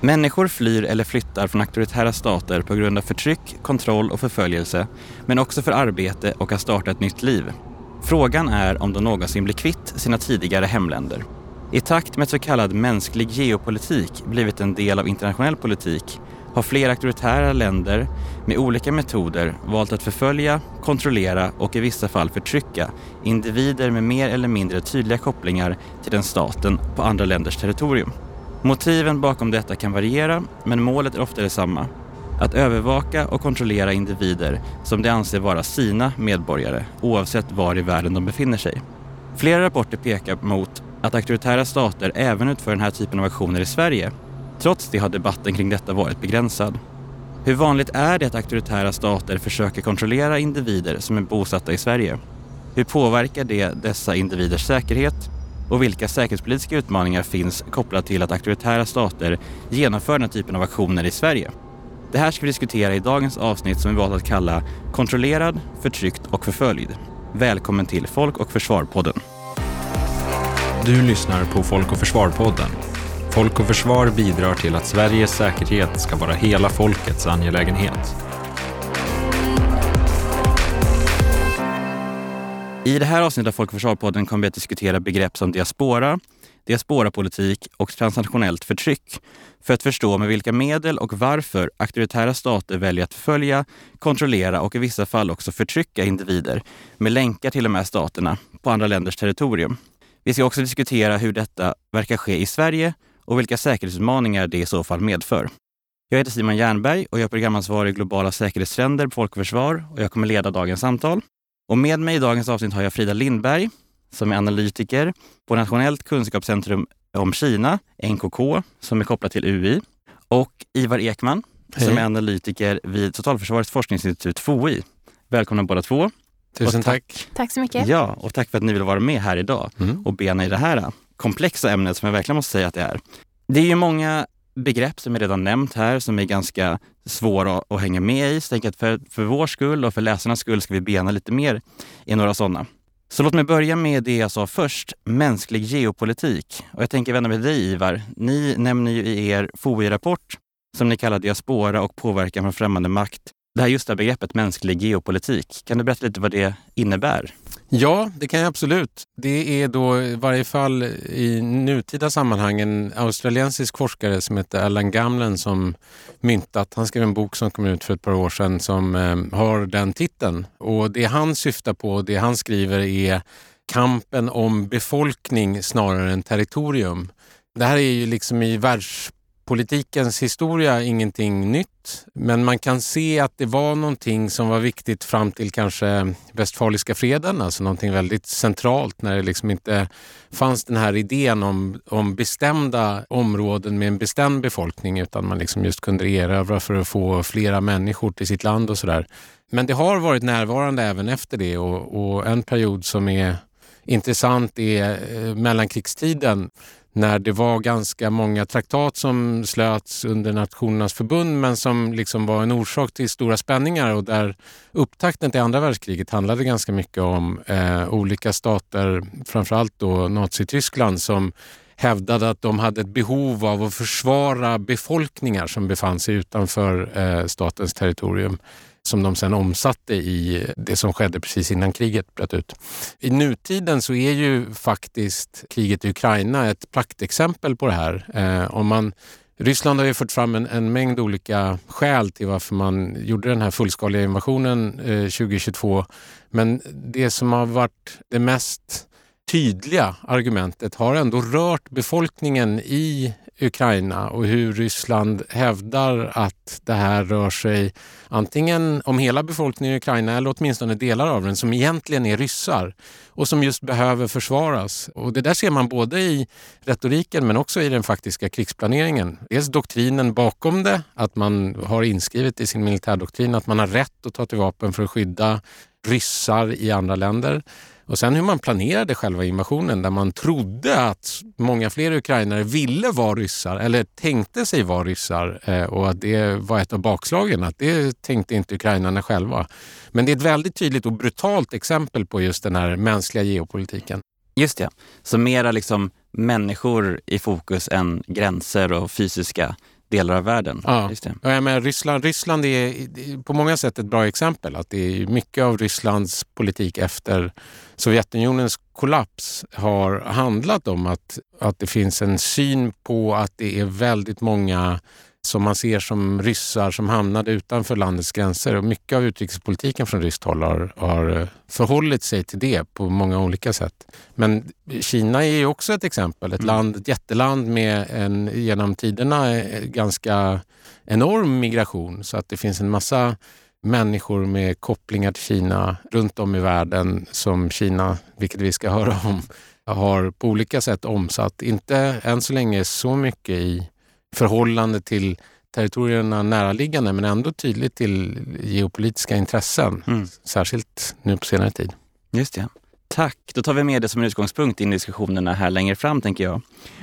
Människor flyr eller flyttar från auktoritära stater på grund av förtryck, kontroll och förföljelse, men också för arbete och att starta ett nytt liv. Frågan är om de någonsin blir kvitt sina tidigare hemländer. I takt med så kallad mänsklig geopolitik blivit en del av internationell politik har flera auktoritära länder med olika metoder valt att förfölja, kontrollera och i vissa fall förtrycka individer med mer eller mindre tydliga kopplingar till den staten på andra länders territorium. Motiven bakom detta kan variera, men målet är ofta detsamma. Att övervaka och kontrollera individer som de anser vara sina medborgare oavsett var i världen de befinner sig. Flera rapporter pekar mot att auktoritära stater även utför den här typen av aktioner i Sverige. Trots det har debatten kring detta varit begränsad. Hur vanligt är det att auktoritära stater försöker kontrollera individer som är bosatta i Sverige? Hur påverkar det dessa individers säkerhet? Och vilka säkerhetspolitiska utmaningar finns kopplat till att auktoritära stater genomför den här typen av aktioner i Sverige? Det här ska vi diskutera i dagens avsnitt som vi valt att kalla Kontrollerad, förtryckt och förföljd. Välkommen till Folk och Försvar-podden. Du lyssnar på Folk och Försvar-podden. Folk och Försvar bidrar till att Sveriges säkerhet ska vara hela folkets angelägenhet. I det här avsnittet av Folk och Försvar-podden kommer vi att diskutera begrepp som diaspora, diasporapolitik och transnationellt förtryck för att förstå med vilka medel och varför auktoritära stater väljer att förfölja, kontrollera och i vissa fall också förtrycka individer med länkar till de här staterna på andra länders territorium. Vi ska också diskutera hur detta verkar ske i Sverige och vilka säkerhetsutmaningar det i så fall medför. Jag heter Simon Jernberg och jag är programansvarig i globala säkerhetstrender på Folk och Försvar och jag kommer leda dagens samtal. Och med mig i dagens avsnitt har jag Frida Lindberg som är analytiker på Nationellt kunskapscentrum om Kina, NKK, som är kopplat till UI. Och Ivar Ekman Hej. som är analytiker vid Totalförsvarets forskningsinstitut, FOI. Välkomna båda två. Tusen tack. tack. Tack så mycket. Ja, och tack för att ni vill vara med här idag mm. och bena i det här komplexa ämnet som jag verkligen måste säga att det är. Det är ju många begrepp som jag redan nämnt här som är ganska svåra att hänga med i. Så jag att för, för vår skull och för läsarnas skull ska vi bena lite mer i några sådana. Så låt mig börja med det jag sa först, mänsklig geopolitik. Och jag tänker vända mig till dig Ivar. Ni nämner ju i er FOI-rapport, som ni kallar diaspora och påverkan från främmande makt, det här just det här begreppet mänsklig geopolitik. Kan du berätta lite vad det innebär? Ja, det kan jag absolut. Det är då i varje fall i nutida sammanhang en australiensisk forskare som heter Alan Gamlen som myntat, han skrev en bok som kom ut för ett par år sedan som eh, har den titeln. Och det han syftar på, det han skriver är kampen om befolkning snarare än territorium. Det här är ju liksom i världs politikens historia ingenting nytt, men man kan se att det var någonting som var viktigt fram till kanske Västfaliska freden, alltså någonting väldigt centralt när det liksom inte fanns den här idén om, om bestämda områden med en bestämd befolkning utan man liksom just kunde erövra för att få flera människor till sitt land och sådär. Men det har varit närvarande även efter det och, och en period som är intressant är eh, mellankrigstiden när det var ganska många traktat som slöts under Nationernas förbund men som liksom var en orsak till stora spänningar och där upptakten till andra världskriget handlade ganska mycket om eh, olika stater, framförallt då Nazityskland som hävdade att de hade ett behov av att försvara befolkningar som befann sig utanför eh, statens territorium som de sen omsatte i det som skedde precis innan kriget bröt ut. I nutiden så är ju faktiskt kriget i Ukraina ett praktexempel på det här. Eh, om man Ryssland har ju fört fram en, en, mängd olika skäl till varför man gjorde den här fullskaliga invasionen eh, 2022. Men det som har varit det mest tydliga argumentet har ändå rört befolkningen i Ukraina och hur Ryssland hävdar att det här rör sig antingen om hela befolkningen i Ukraina eller åtminstone delar av den som egentligen är ryssar och som just behöver försvaras. Och det där ser man både i retoriken men också i den faktiska krigsplaneringen. Dels doktrinen bakom det, att man har inskrivet i sin militärdoktrin att man har rätt att ta till vapen för att skydda ryssar i andra länder. Och sen hur man planerade själva invasionen där man trodde att många fler ukrainare ville vara ryssar eller tänkte sig vara ryssar eh, och att det var ett av bakslagen. Att det tänkte inte ukrainarna själva. Men det är ett väldigt tydligt och brutalt exempel på just den här mänskliga geopolitiken. Just det. Så mera liksom människor i fokus än gränser och fysiska delar av världen. Ja, Just det. Ja, men Ryssland, Ryssland är på många sätt ett bra exempel. Att det är mycket av Rysslands politik efter Sovjetunionens kollaps har handlat om att, att det finns en syn på att det är väldigt många som man ser som ryssar som hamnade utanför landets gränser. Och mycket av utrikespolitiken från ryskt håll har, har förhållit sig till det på många olika sätt. Men Kina är ju också ett exempel. Ett, mm. land, ett jätteland med en genom tiderna ganska enorm migration så att det finns en massa människor med kopplingar till Kina runt om i världen som Kina, vilket vi ska höra om, har på olika sätt omsatt. Inte än så länge så mycket i förhållande till territorierna näraliggande men ändå tydligt till geopolitiska intressen. Mm. Särskilt nu på senare tid. Just det. Tack. Då tar vi med det som en utgångspunkt in i diskussionerna här längre fram, tänker jag.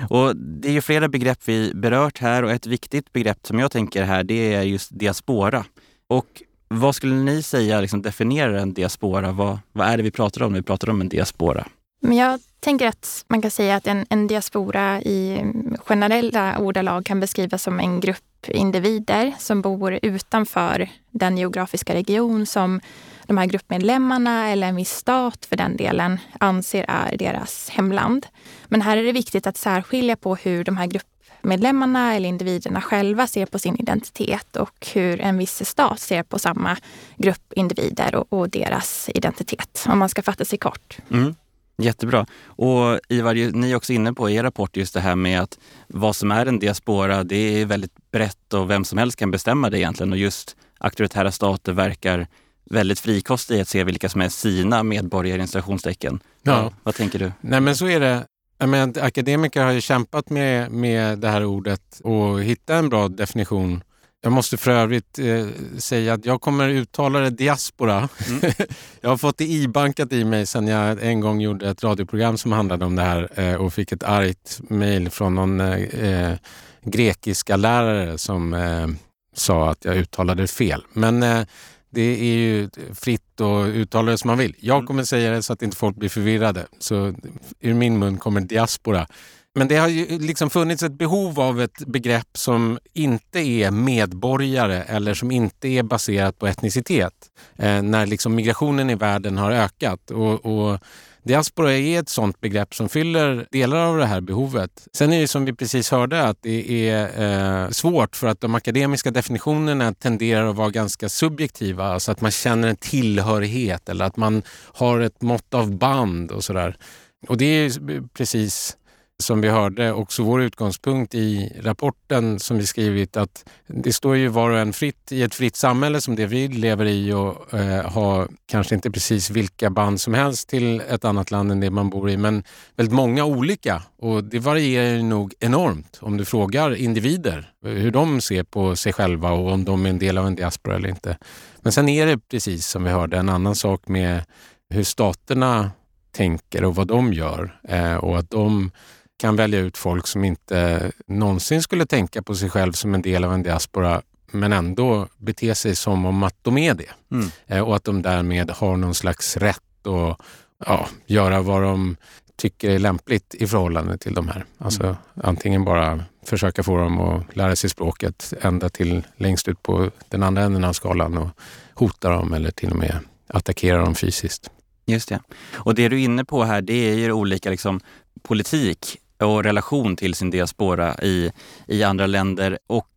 Och det är ju flera begrepp vi berört här och ett viktigt begrepp som jag tänker här, det är just diaspora. Och vad skulle ni säga liksom definierar en diaspora? Vad, vad är det vi pratar om när vi pratar om en diaspora? Men jag tänker att man kan säga att en, en diaspora i generella ordalag kan beskrivas som en grupp individer som bor utanför den geografiska region som de här gruppmedlemmarna eller en viss stat för den delen anser är deras hemland. Men här är det viktigt att särskilja på hur de här gruppmedlemmarna eller individerna själva ser på sin identitet och hur en viss stat ser på samma grupp individer och, och deras identitet, om man ska fatta sig kort. Mm. Jättebra. Och Ivar, ni är också inne på i er rapport just det här med att vad som är en diaspora, det är väldigt brett och vem som helst kan bestämma det egentligen. Och just auktoritära stater verkar väldigt frikostiga i att se vilka som är sina medborgare i Ja. Vad tänker du? Nej men så är det. Men, akademiker har ju kämpat med, med det här ordet och hittat en bra definition jag måste för övrigt eh, säga att jag kommer uttala det diaspora. Mm. jag har fått det ibankat i mig sen jag en gång gjorde ett radioprogram som handlade om det här eh, och fick ett argt mejl från någon eh, eh, grekiska lärare som eh, sa att jag uttalade fel. Men eh, det är ju fritt att uttala det som man vill. Jag mm. kommer säga det så att inte folk blir förvirrade. Så ur min mun kommer diaspora. Men det har ju liksom funnits ett behov av ett begrepp som inte är medborgare eller som inte är baserat på etnicitet. Eh, när liksom migrationen i världen har ökat. Och, och Diaspora är ett sådant begrepp som fyller delar av det här behovet. Sen är det som vi precis hörde att det är eh, svårt för att de akademiska definitionerna tenderar att vara ganska subjektiva. Alltså att man känner en tillhörighet eller att man har ett mått av band och sådär. Och det är precis som vi hörde också vår utgångspunkt i rapporten som vi skrivit att det står ju var och en fritt i ett fritt samhälle som det vi lever i och eh, ha kanske inte precis vilka band som helst till ett annat land än det man bor i men väldigt många olika och det varierar ju nog enormt om du frågar individer hur de ser på sig själva och om de är en del av en diaspora eller inte. Men sen är det precis som vi hörde en annan sak med hur staterna tänker och vad de gör eh, och att de kan välja ut folk som inte någonsin skulle tänka på sig själv som en del av en diaspora men ändå bete sig som om att de är det. Mm. Eh, och att de därmed har någon slags rätt att ja, göra vad de tycker är lämpligt i förhållande till de här. Alltså mm. antingen bara försöka få dem att lära sig språket ända till längst ut på den andra änden av skalan och hota dem eller till och med attackera dem fysiskt. Just det. Och det du är inne på här, det är ju olika liksom, politik och relation till sin diaspora i, i andra länder. Och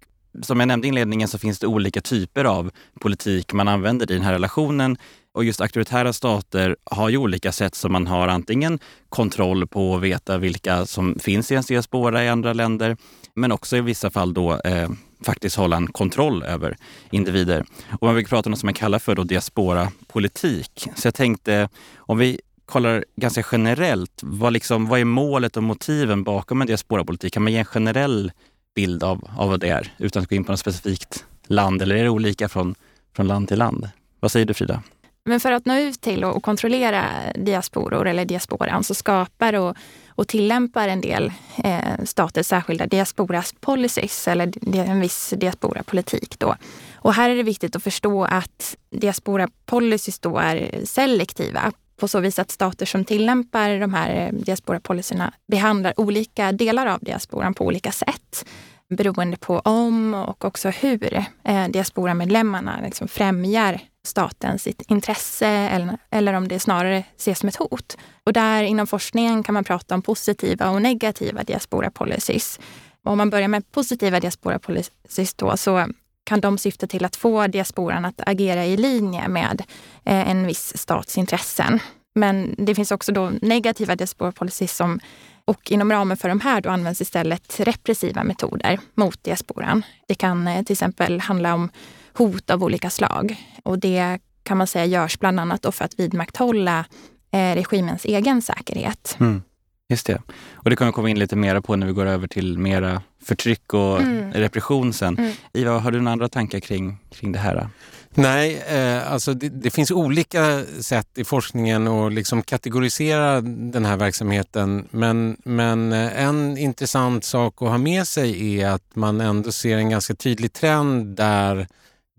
som jag nämnde i inledningen så finns det olika typer av politik man använder i den här relationen. Och just auktoritära stater har ju olika sätt som man har antingen kontroll på att veta vilka som finns i ens diaspora i andra länder, men också i vissa fall då eh, faktiskt hålla en kontroll över individer. Och man brukar prata om något som man kallar för då diaspora-politik. Så jag tänkte, om vi kollar ganska generellt, vad, liksom, vad är målet och motiven bakom en diasporapolitik? Kan man ge en generell bild av, av vad det är utan att gå in på något specifikt land? Eller är det olika från, från land till land? Vad säger du Frida? Men för att nå ut till och kontrollera diasporor eller diasporan så skapar och, och tillämpar en del eh, stater särskilda diasporas policies eller en viss diasporapolitik. Då. Och här är det viktigt att förstå att diaspora policies då är selektiva på så vis att stater som tillämpar de här eh, diasporapolicyerna behandlar olika delar av diasporan på olika sätt. beroende på om och också hur eh, diasporamedlemmarna liksom främjar statens intresse eller, eller om det snarare ses som ett hot. Och där inom forskningen kan man prata om positiva och negativa diaspora policies. Om man börjar med positiva diaspora policies då, så kan de syfta till att få diasporan att agera i linje med eh, en viss stats intressen. Men det finns också då negativa diasporapolicies som och inom ramen för de här då används istället repressiva metoder mot diasporan. Det kan eh, till exempel handla om hot av olika slag. Och det kan man säga görs bland annat för att vidmakthålla eh, regimens egen säkerhet. Mm. Just det. Och det kommer komma in lite mera på när vi går över till mera förtryck och mm. repression sen. Mm. Iva, har du några andra tankar kring, kring det här? Nej, eh, alltså det, det, finns olika sätt i forskningen att liksom kategorisera den här verksamheten. Men, men eh, en intressant sak att ha med sig är att man ändå ser en ganska tydlig trend där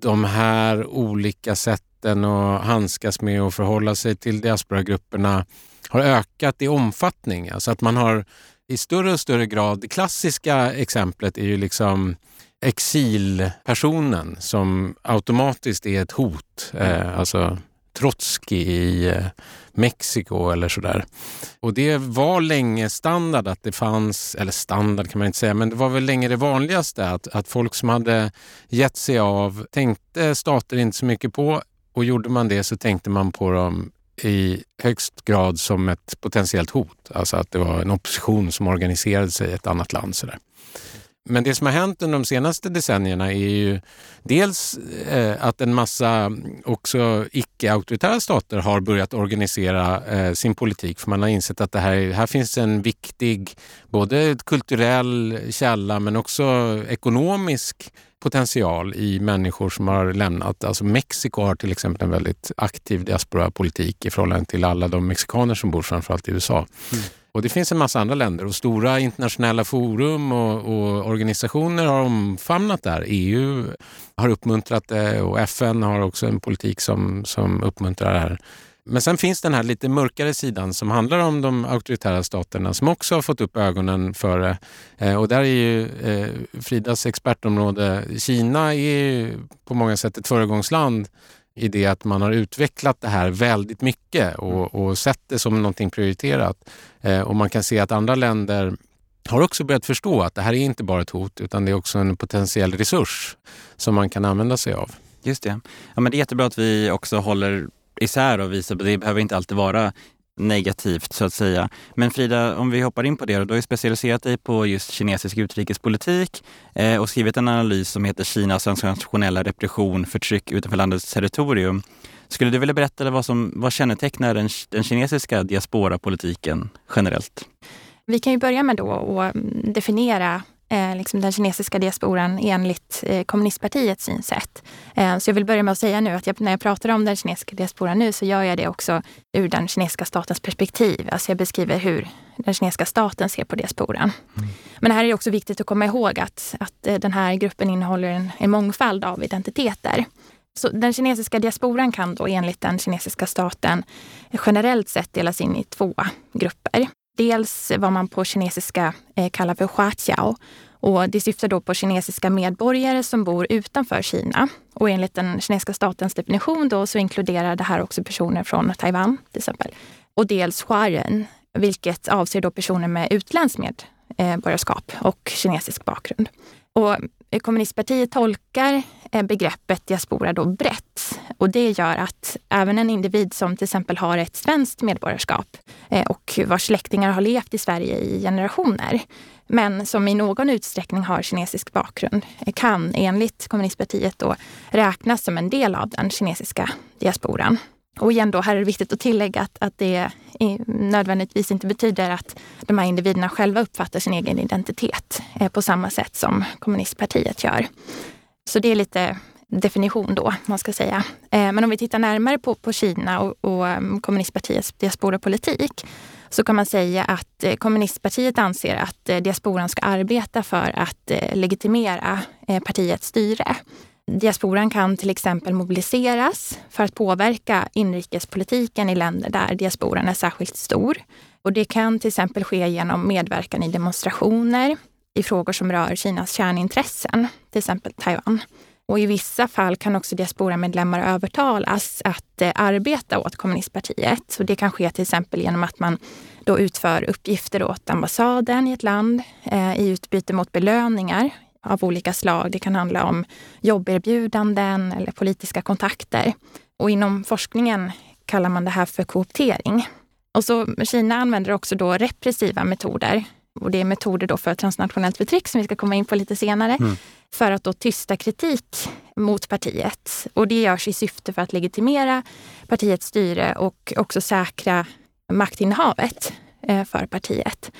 de här olika sätten att handskas med och förhålla sig till diasporagrupperna har ökat i omfattning. Alltså att man har i större och större grad, det klassiska exemplet är ju liksom exilpersonen som automatiskt är ett hot. Eh, alltså Trotsky i eh, Mexiko eller sådär. Och det var länge standard att det fanns, eller standard kan man inte säga, men det var väl länge det vanligaste att, att folk som hade gett sig av tänkte stater inte så mycket på och gjorde man det så tänkte man på dem i högst grad som ett potentiellt hot. Alltså att det var en opposition som organiserade sig i ett annat land. Sådär. Men det som har hänt under de senaste decennierna är ju dels eh, att en massa också icke-auktoritära stater har börjat organisera eh, sin politik för man har insett att det här, här finns en viktig både kulturell källa men också ekonomisk potential i människor som har lämnat. Alltså Mexiko har till exempel en väldigt aktiv diaspora-politik i förhållande till alla de mexikaner som bor framförallt i USA. Mm. Och det finns en massa andra länder och stora internationella forum och, och, organisationer har omfamnat det här. EU har uppmuntrat det och FN har också en politik som, som uppmuntrar det här. Men sen finns den här lite mörkare sidan som handlar om de auktoritära staterna som också har fått upp ögonen för det. Eh, och där är ju eh, Fridas expertområde, Kina är på många sätt ett föregångsland i det att man har utvecklat det här väldigt mycket och, och sett det som någonting prioriterat. Eh, och man kan se att andra länder har också börjat förstå att det här är inte bara ett hot utan det är också en potentiell resurs som man kan använda sig av. Just det. Ja, men det är jättebra att vi också håller isär och visar det behöver inte alltid vara negativt så att säga. Men Frida, om vi hoppar in på det, du har ju specialiserat dig på just kinesisk utrikespolitik eh, och skrivit en analys som heter Kinas nationella repression, förtryck utanför landets territorium. Skulle du vilja berätta vad som vad kännetecknar den, den kinesiska diasporapolitiken generellt? Vi kan ju börja med då att mm, definiera eh, liksom den kinesiska diasporan enligt eh, kommunistpartiets synsätt. Eh, så jag vill börja med att säga nu att jag, när jag pratar om den kinesiska diasporan nu så gör jag det också ur den kinesiska statens perspektiv. Alltså jag beskriver hur den kinesiska staten ser på diasporan. Mm. Men här är det också viktigt att komma ihåg att, att den här gruppen innehåller en, en mångfald av identiteter. Så den kinesiska diasporan kan då enligt den kinesiska staten generellt sett delas in i två grupper. Dels vad man på kinesiska eh, kallar för huaqiao. Och det syftar då på kinesiska medborgare som bor utanför Kina. Och enligt den kinesiska statens definition då så inkluderar det här också personer från Taiwan till exempel. Och dels huaren, vilket avser då personer med utländskt medborgarskap eh, och kinesisk bakgrund. Och eh, kommunistpartiet tolkar begreppet diaspora då brett. Och det gör att även en individ som till exempel har ett svenskt medborgarskap eh, och vars släktingar har levt i Sverige i generationer, men som i någon utsträckning har kinesisk bakgrund, eh, kan enligt kommunistpartiet då räknas som en del av den kinesiska diasporan. Och igen då, här är det viktigt att tillägga att, att det nödvändigtvis inte betyder att de här individerna själva uppfattar sin egen identitet eh, på samma sätt som kommunistpartiet gör. Så det är lite definition då, man ska säga. Eh, men om vi tittar närmare på, på Kina och, och ehm, kommunistpartiets diasporapolitik så kan man säga att eh, kommunistpartiet anser att eh, diasporan ska arbeta för att legitimera partiets styre. Diasporan kan till exempel mobiliseras för att påverka inrikespolitiken i länder där diasporan är särskilt stor. Och det kan till exempel ske genom medverkan i demonstrationer, i frågor som rör Kinas kärnintressen, till exempel Taiwan. Och i vissa fall kan också diasporamedlemmar övertalas att eh, arbeta åt kommunistpartiet. Så det kan ske till exempel genom att man då utför uppgifter åt ambassaden i ett land eh, i utbyte mot belöningar av olika slag. Det kan handla om jobberbjudanden eller politiska kontakter. Och inom forskningen kallar man det här för kooptering. Och så Kina använder också då repressiva metoder. Och det är metoder då för transnationellt förtryck som vi ska komma in på lite senare. Mm. För att då tysta kritik mot partiet. Och det görs i syfte för att legitimera partiets styre och också säkra maktinnehavet eh, för partiet.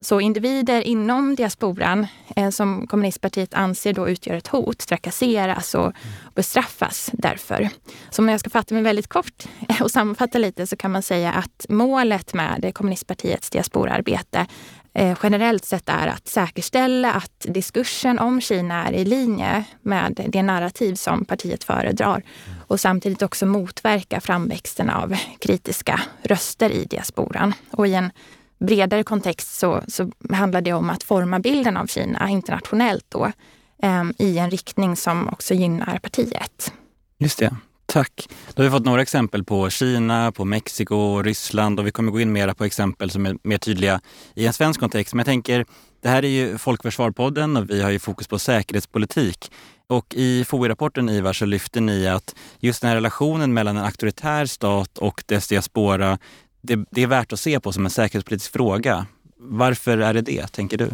Så individer inom diasporan eh, som kommunistpartiet anser då utgör ett hot trakasseras och bestraffas därför. Så om jag ska fatta mig väldigt kort och sammanfatta lite så kan man säga att målet med kommunistpartiets diasporarbete generellt sett är att säkerställa att diskursen om Kina är i linje med det narrativ som partiet föredrar och samtidigt också motverka framväxten av kritiska röster i diasporan. Och i en bredare kontext så, så handlar det om att forma bilden av Kina internationellt då, eh, i en riktning som också gynnar partiet. Just det. Tack. Då har vi fått några exempel på Kina, på Mexiko, Ryssland och vi kommer gå in mera på exempel som är mer tydliga i en svensk kontext. Men jag tänker, det här är ju Folkförsvarpodden och vi har ju fokus på säkerhetspolitik. Och i FOI-rapporten Ivar så lyfter ni att just den här relationen mellan en auktoritär stat och dess diaspora, det, det är värt att se på som en säkerhetspolitisk fråga. Varför är det det, tänker du?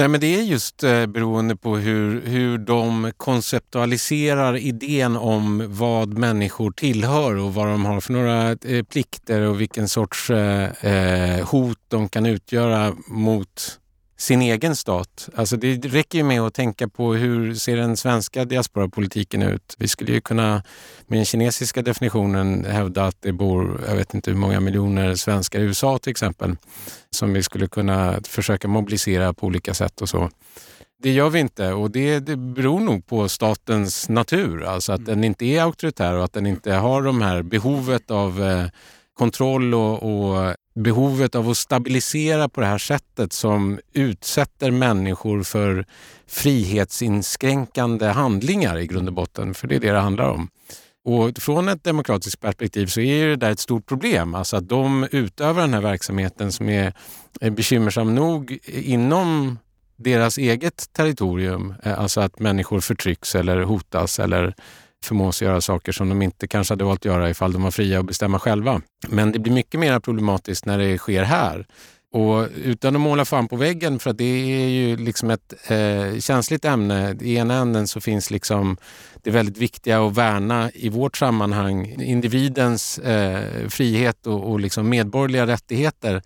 Nej, men det är just eh, beroende på hur, hur de konceptualiserar idén om vad människor tillhör och vad de har för några eh, plikter och vilken sorts eh, eh hot de kan utgöra mot sin egen stat. Alltså det räcker ju med att tänka på hur ser den svenska diasporapolitiken ut? Vi skulle ju kunna med den kinesiska definitionen hävda att det bor, jag vet inte hur många miljoner svenskar i USA till exempel, som vi skulle kunna försöka mobilisera på olika sätt och så. Det gör vi inte och det, det beror nog på statens natur, alltså att den inte är auktoritär och att den inte har de här behovet av eh, kontroll och, och behovet av att stabilisera på det här sättet som utsätter människor för frihetsinskränkande handlingar i grund och botten, för det är det det handlar om. Och från ett demokratiskt perspektiv så är det där ett stort problem. Alltså att de utövar den här verksamheten som är eh, bekymmersam nog inom deras eget territorium. Eh, alltså att människor förtrycks eller hotas eller förmås göra saker som de inte kanske hade valt att göra ifall de var fria att bestämma själva. Men det blir mycket mer problematiskt när det sker här. Och utan att måla fan på väggen, för att det är ju liksom ett eh, känsligt ämne. I ena änden så finns liksom det väldigt viktiga att värna i vårt sammanhang individens eh, frihet och, och liksom medborgerliga rättigheter.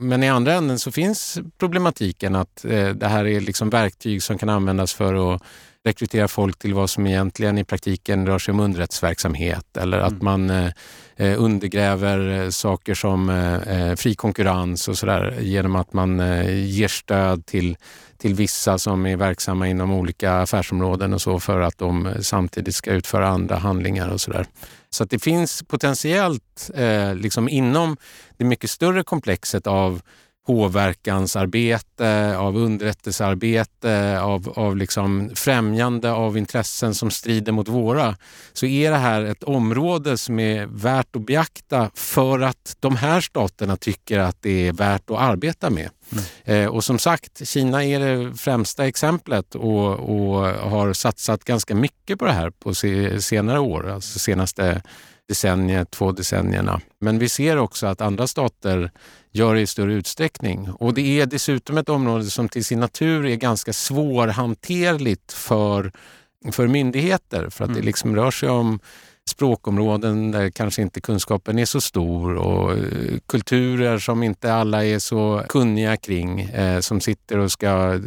Men i andra änden så finns problematiken att eh, det här är liksom verktyg som kan användas för att rekrytera folk till vad som egentligen i praktiken rör sig om underrättsverksamhet eller att mm. man eh, eh undergräver eh, saker som eh, eh, fri konkurrens och sådär genom att man eh, ger stöd till, till vissa som är verksamma inom olika affärsområden och så för att de samtidigt ska utföra andra handlingar och sådär. Så att det finns potentiellt liksom inom det mycket större komplexet av påverkansarbete, av underrättelsearbete, av, av liksom främjande av intressen som strider mot våra, så är det här ett område som är värt att beakta för att de här staterna tycker att det är värt att arbeta med. Mm. Eh, och som sagt, Kina är det främsta exemplet och, och, har satsat ganska mycket på det här på senare år, alltså senaste decenniet, två decennierna. Men vi ser också att andra stater gör det i större utsträckning. Och det är dessutom ett område som till sin natur är ganska svårhanterligt för, för myndigheter för att mm. det liksom rör sig om språkområden där kanske inte kunskapen är så stor och eh, kulturer som inte alla är så kunniga kring eh, som sitter och ska eh,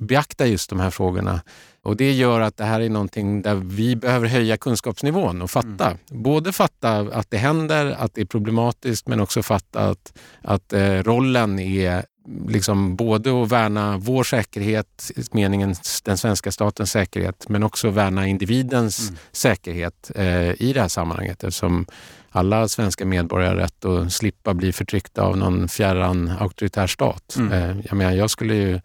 beakta just de här frågorna. Och det gör att det här är någonting där vi behöver höja kunskapsnivån och fatta. Mm. Både fatta att det händer, att det är problematiskt men också fatta att, att eh, rollen är liksom både att värna vår säkerhet, meningen den svenska statens säkerhet, men också värna individens mm. säkerhet eh, i det här sammanhanget eftersom alla svenska medborgare har rätt att slippa bli förtryckta av någon fjärran auktoritär stat. Mm. Eh, jag, menar, jag skulle ju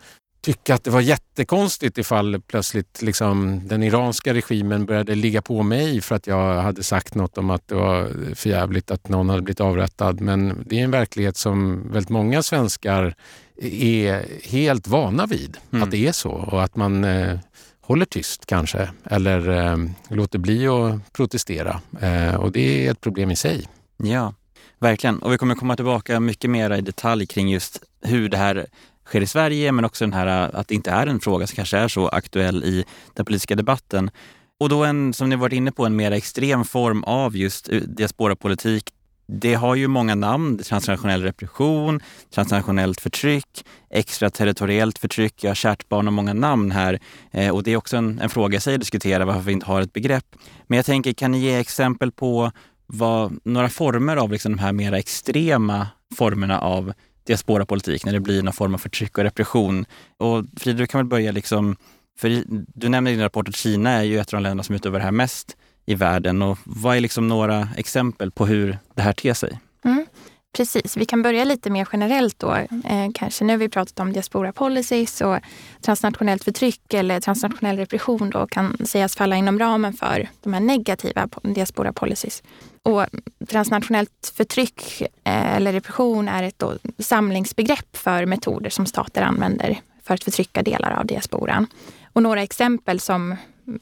tycka att det var jättekonstigt ifall plötsligt liksom, den iranska regimen började ligga på mig för att jag hade sagt något om att det var förjävligt att någon hade blivit avrättad. Men det är en verklighet som väldigt många svenskar är helt vana vid, mm. att det är så och att man eh, håller tyst kanske eller eh, låter bli att protestera. Eh, och det är ett problem i sig. Ja, verkligen. Och vi kommer komma tillbaka mycket mer i detalj kring just hur det här sker i Sverige, men också den här äh, att det inte är en fråga som kanske är så aktuell i den politiska debatten. Och då en, som ni varit inne på, en mer extrem form av just eh, diasporapolitik. Det har ju många namn. Transnationell repression, transnationellt förtryck, extraterritoriellt förtryck. Jag har kärt barn och många namn här. Eh, och det är också en, en fråga i sig att diskutera varför vi inte har ett begrepp. Men jag tänker, kan ni ge exempel på vad, några former av liksom de här mera extrema formerna av diasporapolitik, när det blir någon form av förtryck och repression. Och Frida, du kan väl börja liksom, för du nämner i din rapport att Kina är ju ett av de länder som utövar det här mest i världen. Och vad är liksom några exempel på hur det här ter sig? Mm. Precis, vi kan börja lite mer generellt då. Eh, kanske nu har vi pratat om diaspora policies och transnationellt förtryck eller transnationell repression då kan sägas falla inom ramen för de här negativa diaspora policies. Och transnationellt förtryck eh, eller repression är ett samlingsbegrepp för metoder som stater använder för att förtrycka delar av diasporan. Och några exempel som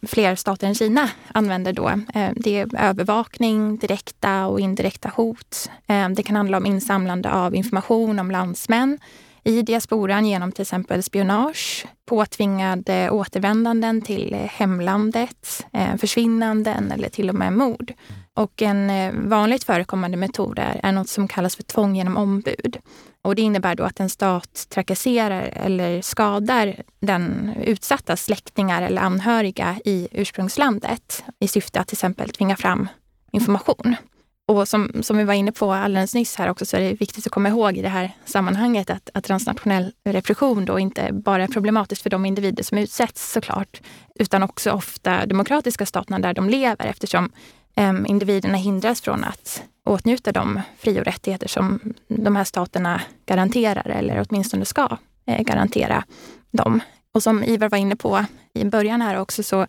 fler stater än Kina använder då. Eh, det är övervakning, direkta och indirekta hot. Eh, det kan handla om insamlande av information om landsmän i diasporan genom till exempel spionage, påtvingade återvändanden till hemlandet, försvinnanden eller till och med mord. Och en eh, vanligt förekommande metod är, är något som kallas för tvång genom ombud. Och det innebär då att en stat trakasserar eller skadar den utsatta släktingar eller anhöriga i ursprungslandet i syfte att till exempel tvinga fram information. Och som, som vi var inne på alldeles nyss här också så är det viktigt att komma ihåg i det här sammanhanget att, att transnationell repression då inte bara är problematiskt för de individer som utsätts såklart, utan också ofta demokratiska staterna där de lever eftersom individerna hindras från att åtnjuta de fri och rättigheter som de här staterna garanterar eller åtminstone ska eh, garantera dem. Och som Ivar var inne på i början här också så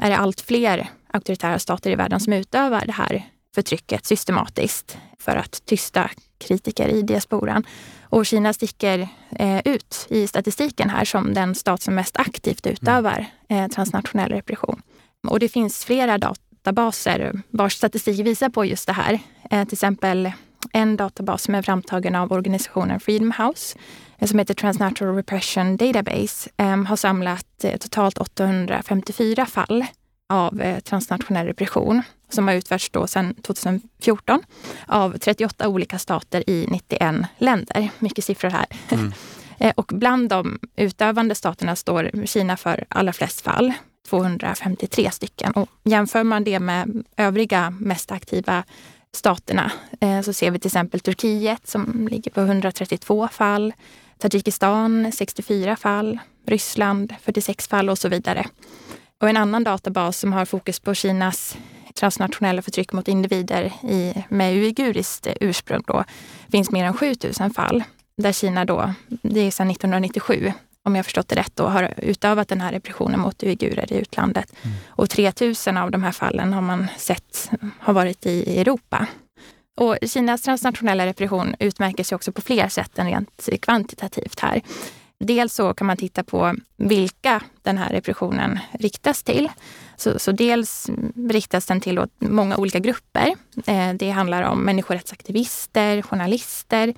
är det allt fler auktoritära stater i världen som utövar det här förtrycket systematiskt för att tysta kritiker i diasporan. Och Kina sticker eh, ut i statistiken här som den stat som mest aktivt utövar eh, transnationell repression. Och det finns flera dat databaser vars statistik visar på just det här. Eh, till exempel en databas som är framtagen av organisationen Freedom House eh, som heter Transnatural Repression Database eh, har samlat totalt 854 fall av transnationell repression som har utförts då sedan 2014 av 38 olika stater i 91 länder. Mycket siffror här. Mm. Och bland de utövande staterna står Kina för allra flest fall. 253 stycken. Och jämför man det med övriga mest aktiva staterna eh, så ser vi till exempel Turkiet som ligger på 132 fall, Tadzjikistan 64 fall, Ryssland 46 fall och så vidare. Och en annan databas som har fokus på Kinas transnationella förtryck mot individer i, med uiguriskt ursprung då, finns mer än 7000 fall. Där Kina då, det är sedan 1997, om jag förstått det rätt, då, har utövat den här repressionen mot uigurer i utlandet. Mm. Och 3000 av de här fallen har man sett har varit i Europa. Och Kinas transnationella repression utmärker sig också på fler sätt än rent kvantitativt här. Dels så kan man titta på vilka den här repressionen riktas till. Så, så dels riktas den till många olika grupper. Eh, det handlar om människorättsaktivister, journalister,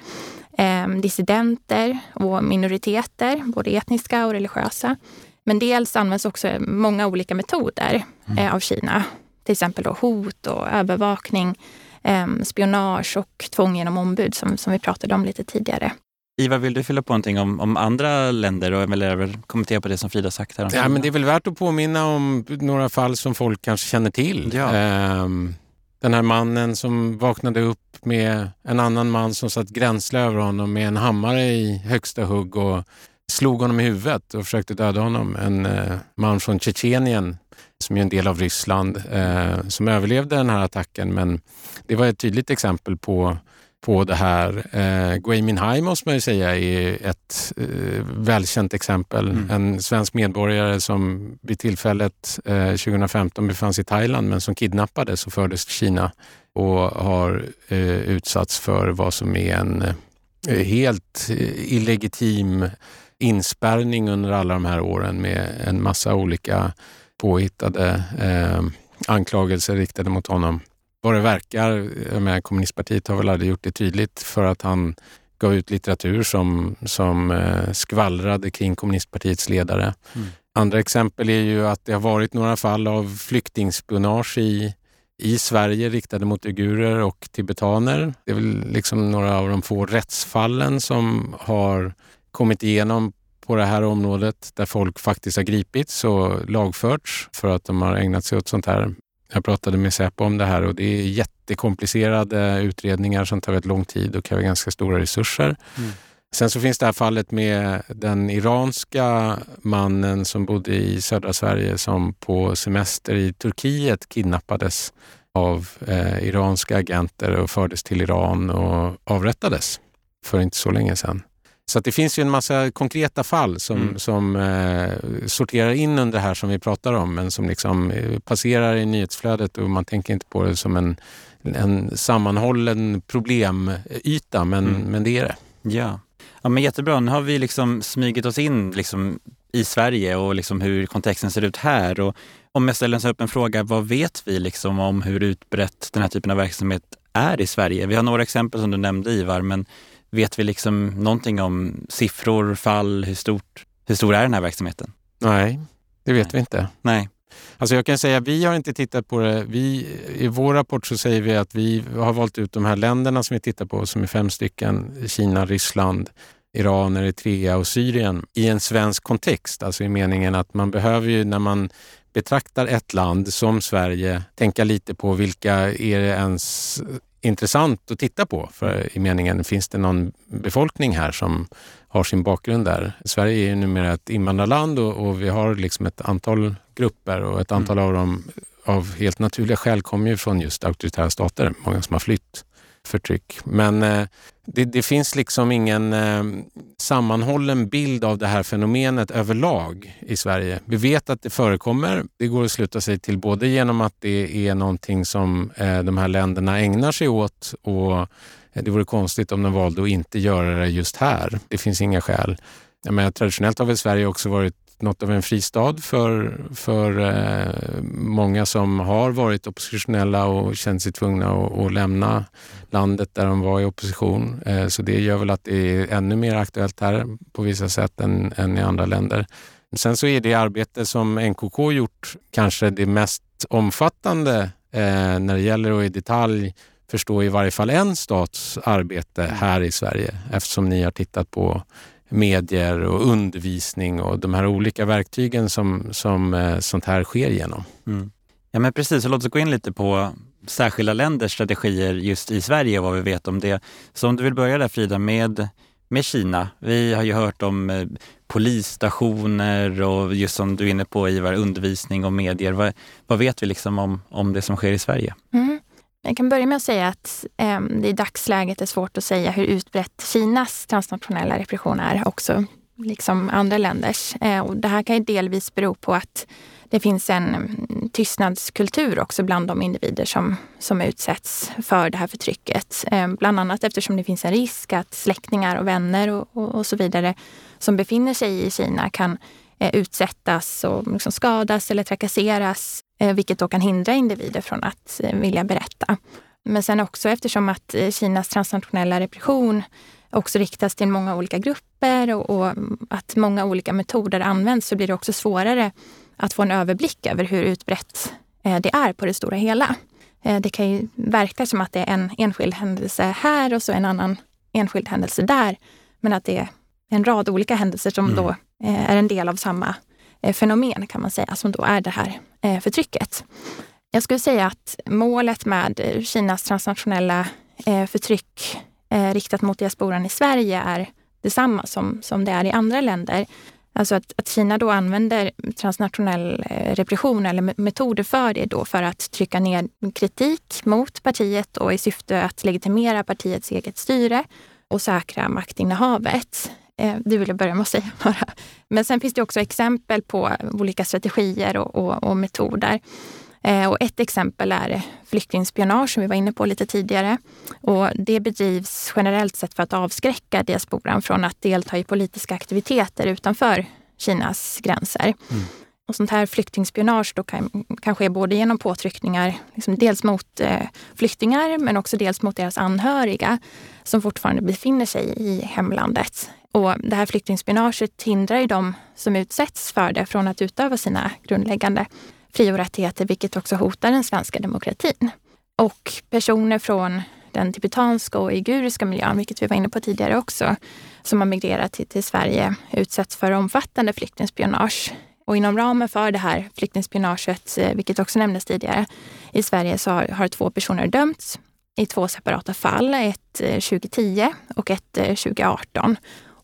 eh, dissidenter och minoriteter, både etniska och religiösa. Men dels används också många olika metoder mm. eh, av Kina. Till exempel då hot och övervakning, eh, spionage och tvång genom ombud som, som vi pratade om lite tidigare. Ivar, vill du fylla på någonting om, om andra länder och eller kommentera på det som Frida sagt? Här ja, men det är väl värt att påminna om några fall som folk kanske känner till. Ja. Um, den här mannen som vaknade upp med en annan man som satt gränsle över honom med en hammare i högsta hugg och slog honom i huvudet och försökte döda honom. En eh, man från Tjetjenien som är en del av Ryssland eh, som överlevde den här attacken. Men det var ett tydligt exempel på på det här. Eh, Gui Minhai måste man ju säga är ett eh, välkänt exempel. Mm. En svensk medborgare som vid tillfället eh, 2015 befann sig i Thailand men som kidnappades och fördes till Kina och har eh, utsatts för vad som är en eh, helt illegitim inspärrning under alla de här åren med en massa olika påhittade eh, anklagelser riktade mot honom. Vad det verkar, med kommunistpartiet har väl aldrig gjort det tydligt för att han gav ut litteratur som, som eh, skvallrade kring kommunistpartiets ledare. Mm. Andra exempel är ju att det har varit några fall av flyktingspionage i, i Sverige riktade mot uigurer och tibetaner. Det är väl liksom några av de få rättsfallen som har kommit igenom på det här området där folk faktiskt har gripits och lagförts för att de har ägnat sig åt sånt här. Jag pratade med Säpo om det här och det är jättekomplicerade utredningar som tar väldigt lång tid och kräver ganska stora resurser. Mm. Sen så finns det här fallet med den iranska mannen som bodde i södra Sverige som på semester i Turkiet kidnappades av eh, iranska agenter och fördes till Iran och avrättades för inte så länge sedan. Så det finns ju en massa konkreta fall som, mm. som eh, sorterar in under det här som vi pratar om men som liksom eh, passerar i nyhetsflödet och man tänker inte på det som en, en sammanhållen problemyta men, mm. men det är det. Ja. ja, men jättebra. Nu har vi liksom smugit oss in liksom i Sverige och liksom hur kontexten ser ut här. Och om jag ställer en öppen fråga, vad vet vi liksom om hur utbrett den här typen av verksamhet är i Sverige? Vi har några exempel som du nämnde Ivar, men Vet vi liksom någonting om siffror, fall, hur, stort, hur stor är den här verksamheten? Nej, det vet Nej. vi inte. Nej. Alltså jag kan säga, vi har inte tittat på det. Vi, I vår rapport så säger vi att vi har valt ut de här länderna som vi tittar på, som är fem stycken. Kina, Ryssland, Iran, Eritrea och Syrien i en svensk kontext. Alltså i meningen att man behöver ju när man betraktar ett land som Sverige tänka lite på vilka är det ens intressant att titta på. För i meningen, finns det någon befolkning här som har sin bakgrund där? Sverige är numera ett invandrarland och, och vi har liksom ett antal grupper och ett antal mm. av dem av helt naturliga skäl kommer ju från just auktoritära stater. Många som har flytt förtryck. Men eh, det, det, finns liksom ingen eh, sammanhållen bild av det här fenomenet överlag i Sverige. Vi vet att det förekommer. Det går att sluta sig till både genom att det är någonting som eh, de här länderna ägnar sig åt och eh, det vore konstigt om de valde att inte göra det just här. Det finns inga skäl. Jag menar, traditionellt har väl Sverige också varit något av en fristad för, för eh, många som har varit oppositionella och känt sig tvungna att, att lämna landet där de var i opposition. Eh, så det gör väl att det är ännu mer aktuellt här på vissa sätt än, än i andra länder. Sen så är det arbete som NKK gjort kanske det mest omfattande eh, när det gäller att i detalj förstå i varje fall en stats arbete här i Sverige eftersom ni har tittat på medier och undervisning och de här olika verktygen som, som eh, sånt här sker genom. Mm. Ja men precis, så låt oss gå in lite på särskilda länders strategier just i Sverige och vad vi vet om det. Så om du vill börja där Frida med, med Kina. Vi har ju hört om eh, polisstationer och just som du är inne på Ivar, undervisning och medier. Vad, vad vet vi liksom om, om det som sker i Sverige? Mm. Jag kan börja med att säga att eh, det i dagsläget är svårt att säga hur utbrett Kinas transnationella repression är också, liksom andra länders. Eh, och det här kan ju delvis bero på att det finns en mm, tystnadskultur också bland de individer som, som utsätts för det här förtrycket. Eh, bland annat eftersom det finns en risk att släktingar och vänner och, och, och så vidare som befinner sig i Kina kan eh, utsättas och liksom skadas eller trakasseras vilket då kan hindra individer från att eh, vilja berätta. Men sen också eftersom att eh, Kinas transnationella repression också riktas till många olika grupper och, och, att många olika metoder används så blir det också svårare att få en överblick över hur utbrett det är på det stora hela. Det kan ju verka som att det är en enskild händelse här och så en annan enskild händelse där. Men att det är en rad olika händelser som mm. då är en del av samma Eh, fenomen kan man säga, som då är det här eh, förtrycket. Jag skulle säga att målet med eh, Kinas transnationella förtryck riktat mot diasporan i Sverige är detsamma som, som det är i andra länder. Alltså att, att Kina då använder transnationell repression eller metoder för det då för att trycka ner kritik mot partiet och i syfte att legitimera partiets eget styre och säkra maktinnehavet. Eh, det vill jag börja med att säga bara. Men sen finns det också exempel på olika strategier och, och, och metoder. Eh, och ett exempel är flyktingspionage som vi var inne på lite tidigare. Och det bedrivs generellt sett för att avskräcka diasporan från att delta i politiska aktiviteter utanför Kinas gränser. Mm. Och sånt här flyktingspionage då kan, kan ske både genom påtryckningar, liksom dels mot eh, flyktingar men också dels mot deras anhöriga som fortfarande befinner sig i hemlandet. Och det här flyktingspionaget hindrar ju de som utsätts för det från att utöva sina grundläggande fri och rättigheter, vilket också hotar den svenska demokratin. Och personer från den tibetanska och uiguriska miljön, vilket vi var inne på tidigare också, som har migrerat till, till Sverige utsätts för omfattande flyktingspionage. Och inom ramen för det här flyktingspionaget, eh, vilket också nämndes tidigare, i Sverige så har, har två personer dömts i två separata fall. Ett eh, 2010 och ett eh, 2018.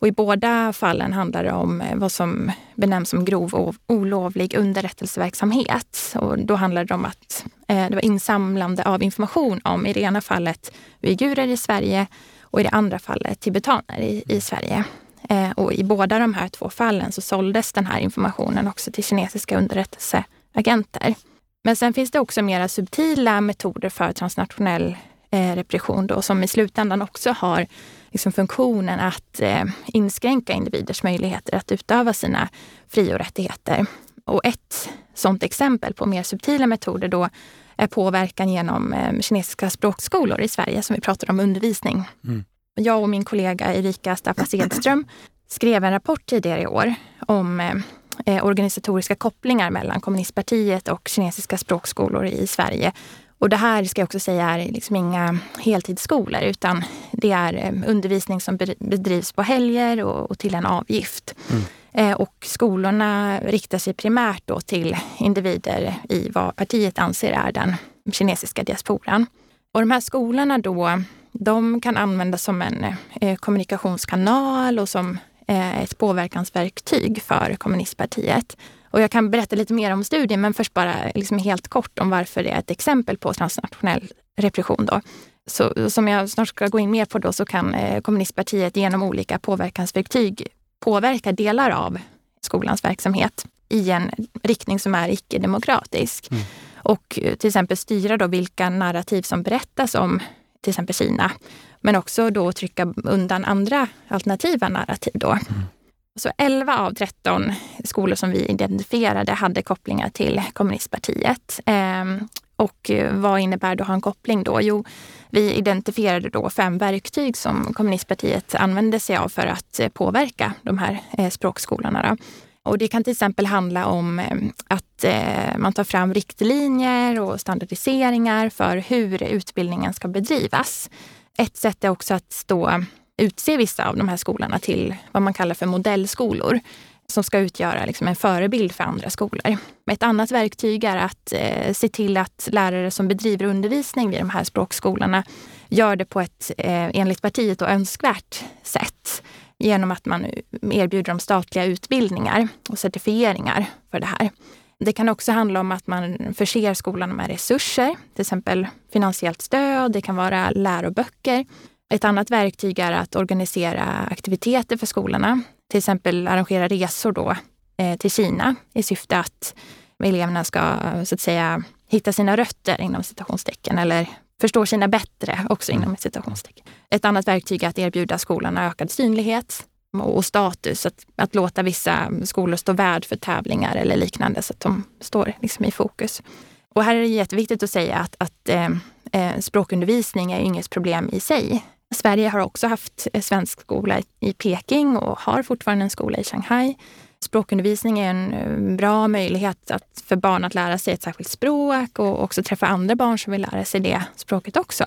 Och I båda fallen handlar det om vad som benämns som grov och olovlig underrättelseverksamhet. Och då handlar det om att eh, det var insamlande av information om, i det ena fallet, uigurer i Sverige och i det andra fallet tibetaner i, i Sverige. Eh, och I båda de här två fallen så såldes den här informationen också till kinesiska underrättelseagenter. Men sen finns det också mera subtila metoder för transnationell eh, repression då, som i slutändan också har liksom funktionen att eh, inskränka individers möjligheter att utöva sina fri och rättigheter. Och ett sådant exempel på mer subtila metoder då är påverkan genom kinesiska språkskolor i Sverige som vi pratar om undervisning. Mm. Jag och min kollega Erika Staffas Edström skrev en rapport tidigare i år om eh, eh, organisatoriska kopplingar mellan kommunistpartiet och kinesiska språkskolor i Sverige och det här ska jag också säga är liksom inga heltidsskolor utan det är eh, undervisning som bedrivs på helger och, och till en avgift. Mm. Eh, och skolorna riktar sig primärt då till individer i vad partiet anser är den kinesiska diasporan. Och de här skolorna då, de kan användas som en eh, kommunikationskanal och som eh, ett påverkansverktyg för kommunistpartiet. Och jag kan berätta lite mer om studien, men först bara liksom helt kort om varför det är ett exempel på transnationell repression. Då. Så, som jag snart ska gå in mer på då, så kan eh, kommunistpartiet genom olika påverkansverktyg påverka delar av skolans verksamhet i en riktning som är icke-demokratisk. Mm. Och till exempel styra då vilka narrativ som berättas om till exempel Kina. Men också då trycka undan andra alternativa narrativ. Då. Mm. Så 11 av 13 skolor som vi identifierade hade kopplingar till kommunistpartiet. Ehm, och vad innebär då att ha en koppling då? Jo, vi identifierade då fem verktyg som kommunistpartiet använde sig av för att påverka de här eh, språkskolorna. Då. Och det kan till exempel handla om eh, att eh, man tar fram riktlinjer och standardiseringar för hur utbildningen ska bedrivas. Ett sätt är också att då utse vissa av de här skolorna till vad man kallar för modellskolor som ska utgöra liksom en förebild för andra skolor. Ett annat verktyg är att eh, se till att lärare som bedriver undervisning vid de här språkskolorna gör det på ett eh, enligt partiet då, önskvärt sätt genom att man erbjuder dem statliga utbildningar och certifieringar för det här. Det kan också handla om att man förser skolan med resurser, till exempel finansiellt stöd, det kan vara läroböcker ett annat verktyg är att organisera aktiviteter för skolorna. Till exempel arrangera resor då, eh, till Kina i syfte att eleverna ska så att säga hitta sina rötter inom citationstecken eller förstå Kina bättre också inom citationstecken. Ett annat verktyg är att erbjuda skolorna ökad synlighet och status. Att, att låta vissa skolor stå värd för tävlingar eller liknande så att de står liksom i fokus. Och här är det jätteviktigt att säga att, att eh, eh språkundervisning är inget problem i sig. Sverige har också haft svensk skola i Peking och har fortfarande en skola i Shanghai. Språkundervisning är en eh, bra möjlighet att, för barn att lära sig ett särskilt språk och också träffa andra barn som vill lära sig det språket också.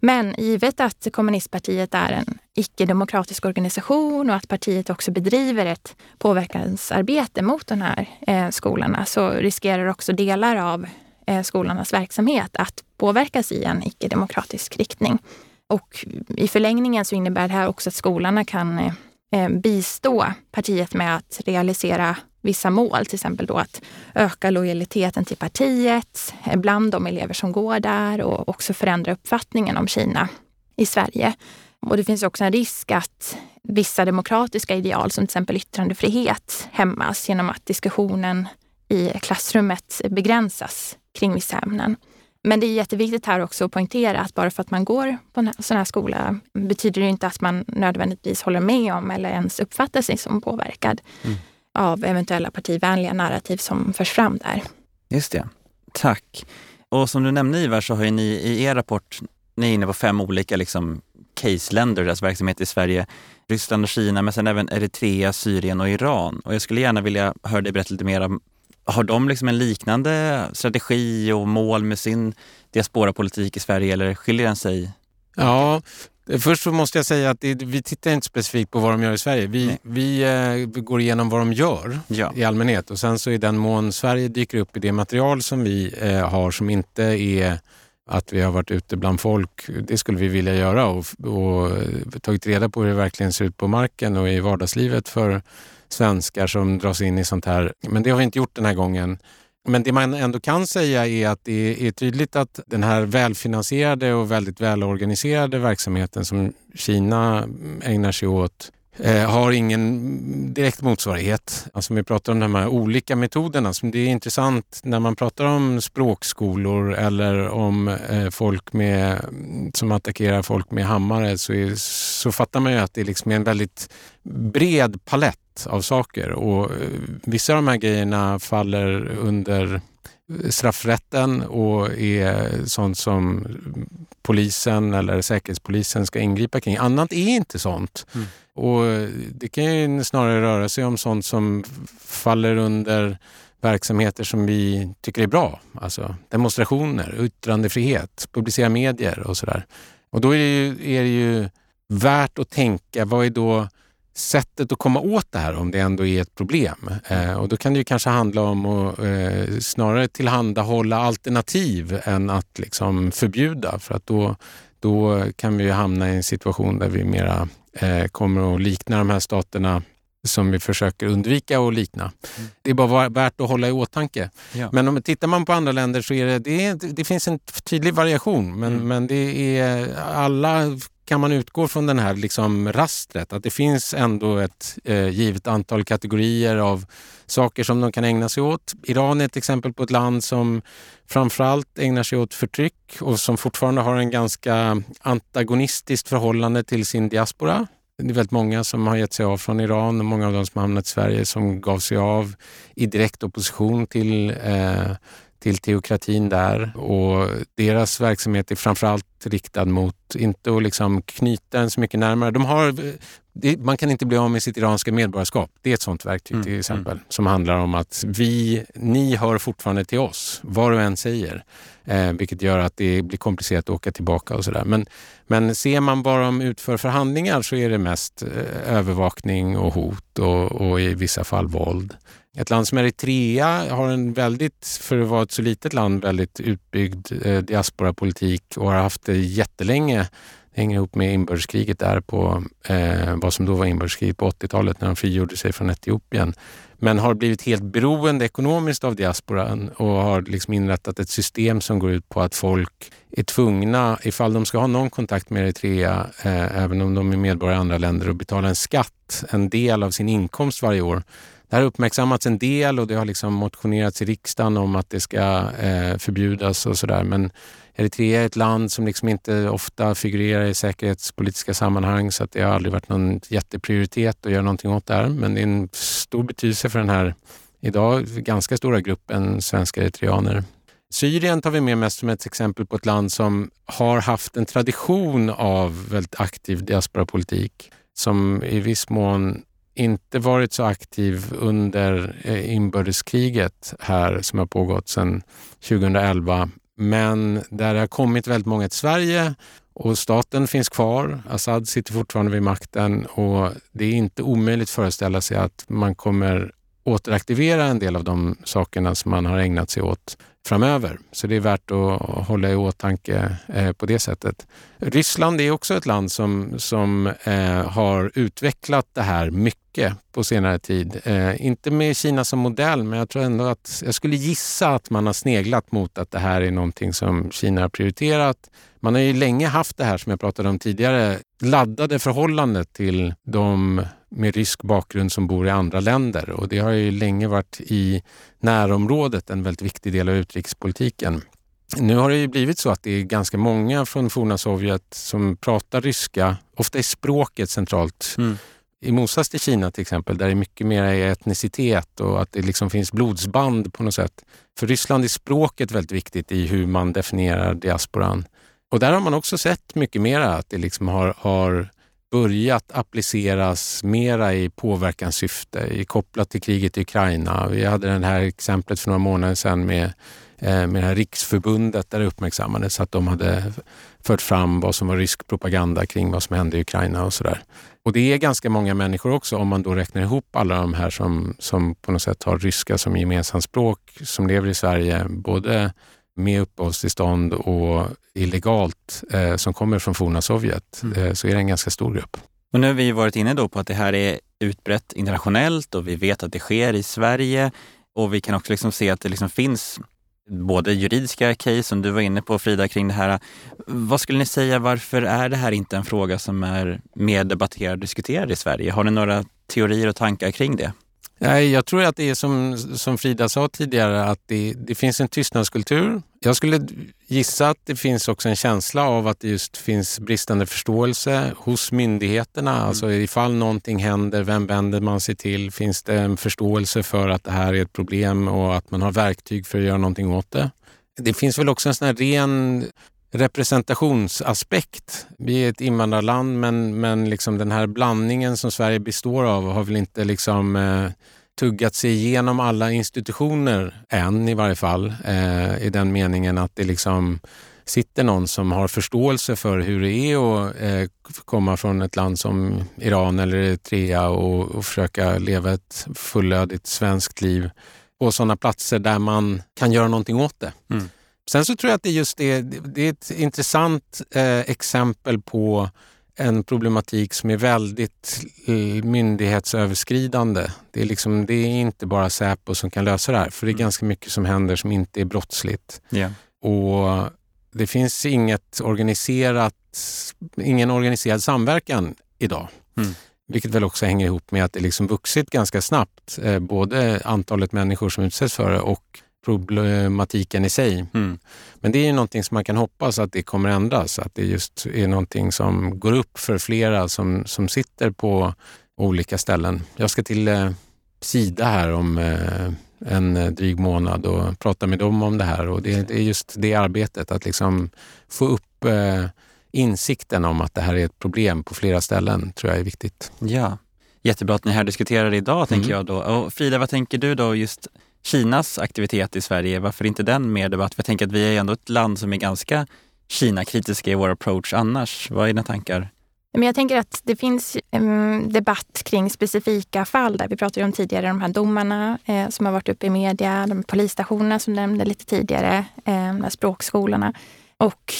Men givet att kommunistpartiet är en icke-demokratisk organisation och att partiet också bedriver ett påverkansarbete mot de här eh, skolorna så riskerar också delar av eh, skolornas verksamhet att påverkas i en icke-demokratisk riktning. Och i förlängningen så innebär det här också att skolorna kan eh, Eh, bistå partiet med att realisera vissa mål, till exempel då att öka lojaliteten till partiet eh, bland de elever som går där och också förändra uppfattningen om Kina i Sverige. Och det finns också en risk att vissa demokratiska ideal som till exempel yttrandefrihet hämmas genom att diskussionen i klassrummet begränsas kring vissa ämnen. Men det är jätteviktigt här också att poängtera att bara för att man går på en sån här skola betyder det inte att man nödvändigtvis håller med om eller ens uppfattar sig som påverkad mm. av eventuella partivänliga narrativ som förs fram där. Just det. Tack. Och som du nämnde Ivar så har ni i er rapport, ni är inne på fem olika liksom, case-länder, deras verksamhet i Sverige. Ryssland och Kina, men sen även Eritrea, Syrien och Iran. Och jag skulle gärna vilja höra dig berätta lite mer om har de liksom en liknande strategi och mål med sin diasporapolitik i Sverige eller skiljer den sig? Ja, först så måste jag säga att det, vi tittar inte specifikt på vad de gör i Sverige. Vi, vi eh, går igenom vad de gör ja. i allmänhet och sen så i den mån Sverige dyker upp i det material som vi eh, har som inte är att vi har varit ute bland folk, det skulle vi vilja göra och, och tagit reda på hur det verkligen ser ut på marken och i vardagslivet för svenskar som dras in i sånt här. Men det har vi inte gjort den här gången. Men det man ändå kan säga är att det är tydligt att den här välfinansierade och väldigt välorganiserade verksamheten som Kina ägnar sig åt eh, har ingen direkt motsvarighet. Alltså vi pratar om de här olika metoderna. Det är intressant när man pratar om språkskolor eller om eh, folk med, som attackerar folk med hammare så, är, så fattar man ju att det liksom är liksom en väldigt bred palett av saker och eh, vissa av de här grejerna faller under eh, straffrätten och är sånt som polisen eller säkerhetspolisen ska ingripa kring. Annat är inte sånt. Mm. Och eh, det kan ju snarare röra sig om sånt som faller under verksamheter som vi tycker är bra. Alltså demonstrationer, yttrandefrihet, publicera medier och sådär. Och då är det, ju, är det ju värt att tänka, vad är då sättet att komma åt det här om det ändå är ett problem. Eh, och då kan det ju kanske handla om att eh, snarare tillhandahålla alternativ än att liksom förbjuda för att då, då kan vi ju hamna i en situation där vi mera kommer att likna de här staterna som vi försöker undvika att likna. Mm. Det är bara värt att hålla i åtanke. Ja. Men om tittar man på andra länder så är det, det, det finns en tydlig variation men, mm. men det är alla kan man utgå från den här liksom rastret, att det finns ändå ett eh, givet antal kategorier av saker som de kan ägna sig åt. Iran är ett exempel på ett land som framförallt ägnar sig åt förtryck och som fortfarande har en ganska antagonistiskt förhållande till sin diaspora. Det är väldigt många som har gett sig av från Iran och många av de som har hamnat i Sverige som gav sig av i direkt opposition till eh, till teokratin där och deras verksamhet är framförallt riktad mot, inte att liksom knyta en så mycket närmare. De har, det, man kan inte bli av med sitt iranska medborgarskap. Det är ett sånt verktyg mm, till exempel mm. som handlar om att vi, ni hör fortfarande till oss, vad du än säger. Eh, vilket gör att det blir komplicerat att åka tillbaka och sådär. Men, men ser man vad de utför förhandlingar så är det mest eh, övervakning och hot och, och i vissa fall våld. Ett land som Eritrea har en väldigt, för att vara ett så litet land, väldigt utbyggd eh, diasporapolitik och har haft det jättelänge. Det hänger ihop med inbördeskriget där på eh, vad som då var inbördeskrig på 80-talet när de frigjorde sig från Etiopien. Men har blivit helt beroende ekonomiskt av diasporan och har liksom inrättat ett system som går ut på att folk är tvungna, ifall de ska ha någon kontakt med Eritrea, eh, även om de är medborgare i andra länder, att betala en skatt, en del av sin inkomst varje år det har uppmärksammats en del och det har liksom motionerats i riksdagen om att det ska eh, förbjudas och sådär. Men Eritrea är ett land som liksom inte ofta figurerar i säkerhetspolitiska sammanhang så att det har aldrig varit någon jätteprioritet att göra någonting åt det här. Men det är en stor betydelse för den här idag ganska stora gruppen svenska eritreaner. Syrien tar vi med mest som ett exempel på ett land som har haft en tradition av väldigt aktiv diasporapolitik som i viss mån inte varit så aktiv under eh, inbördeskriget här som har pågått sedan 2011. Men där det har kommit väldigt många till Sverige och staten finns kvar. Assad sitter fortfarande vid makten och det är inte omöjligt att föreställa sig att man kommer återaktivera en del av de sakerna som man har ägnat sig åt framöver. Så det är värt att hålla i åtanke eh, på det sättet. Ryssland är också ett land som, som eh, har utvecklat det här mycket på senare tid. Eh, inte med Kina som modell, men jag tror ändå att jag skulle gissa att man har sneglat mot att det här är någonting som Kina har prioriterat. Man har ju länge haft det här som jag pratade om tidigare, laddade förhållandet till de med rysk bakgrund som bor i andra länder och det har ju länge varit i närområdet en väldigt viktig del av utrikespolitiken. Nu har det ju blivit så att det är ganska många från forna Sovjet som pratar ryska. Ofta är språket centralt. Mm. I motsats till Kina till exempel, där det är mycket mer etnicitet och att det liksom finns blodsband på något sätt. För Ryssland är språket väldigt viktigt i hur man definierar diasporan. Och där har man också sett mycket mera att det liksom har, har börjat appliceras mera i påverkanssyfte, kopplat till kriget i Ukraina. Vi hade det här exemplet för några månader sedan med, eh, med det här riksförbundet där det uppmärksammades att de hade fört fram vad som var rysk propaganda kring vad som hände i Ukraina och sådär. Och det är ganska många människor också om man då räknar ihop alla de här som, som på något sätt har ryska som gemensamt språk, som lever i Sverige, både med uppehållstillstånd och illegalt eh, som kommer från forna Sovjet mm. eh, så är det en ganska stor grupp. Och nu har vi varit inne då på att det här är utbrett internationellt och vi vet att det sker i Sverige. Och vi kan också liksom se att det liksom finns både juridiska case som du var inne på Frida kring det här. Vad skulle ni säga, varför är det här inte en fråga som är mer debatterad och diskuterad i Sverige? Har ni några teorier och tankar kring det? Nej, jag tror att det är som, som Frida sa tidigare, att det, det finns en tystnadskultur. Jag skulle gissa att det finns också en känsla av att det just finns bristande förståelse hos myndigheterna. Mm. Alltså ifall någonting händer, vem vänder man sig till? Finns det en förståelse för att det här är ett problem och att man har verktyg för att göra någonting åt det? Det finns väl också en sån här ren representationsaspekt. Vi är ett invandrarland men, men liksom den här blandningen som Sverige består av har väl inte liksom eh, tuggat sig igenom alla institutioner än i varje fall. Eh, I den meningen att det liksom sitter någon som har förståelse för hur det är att eh, komma från ett land som Iran eller Eritrea och, och försöka leva ett fullödigt svenskt liv på sådana platser där man kan göra någonting åt det. Mm. Sen så tror jag att det just är, det är ett intressant eh, exempel på en problematik som är väldigt eh, myndighetsöverskridande. Det är, liksom, det är inte bara Säpo som kan lösa det här, för det är mm. ganska mycket som händer som inte är brottsligt. Yeah. Och det finns inget organiserat, ingen organiserad samverkan idag. Mm. Vilket väl också hänger ihop med att det liksom vuxit ganska snabbt, eh, både antalet människor som utsätts för det och problematiken i sig. Mm. Men det är ju någonting som man kan hoppas att det kommer ändras, att det just är någonting som går upp för flera som, som sitter på olika ställen. Jag ska till eh, Sida här om eh, en dryg månad och prata med dem om det här och det, det är just det arbetet, att liksom få upp eh, insikten om att det här är ett problem på flera ställen tror jag är viktigt. Ja, jättebra att ni här diskuterar idag mm. tänker jag då. Och Frida, vad tänker du då just Kinas aktivitet i Sverige, varför inte den mer debatt? För jag tänker att vi är ändå ett land som är ganska Kina-kritiska i vår approach annars. Vad är dina tankar? Men jag tänker att det finns ehm, debatt kring specifika fall. där Vi pratade om tidigare de här domarna eh, som har varit uppe i media, de polisstationerna som nämnde lite tidigare, eh, de här språkskolorna. Och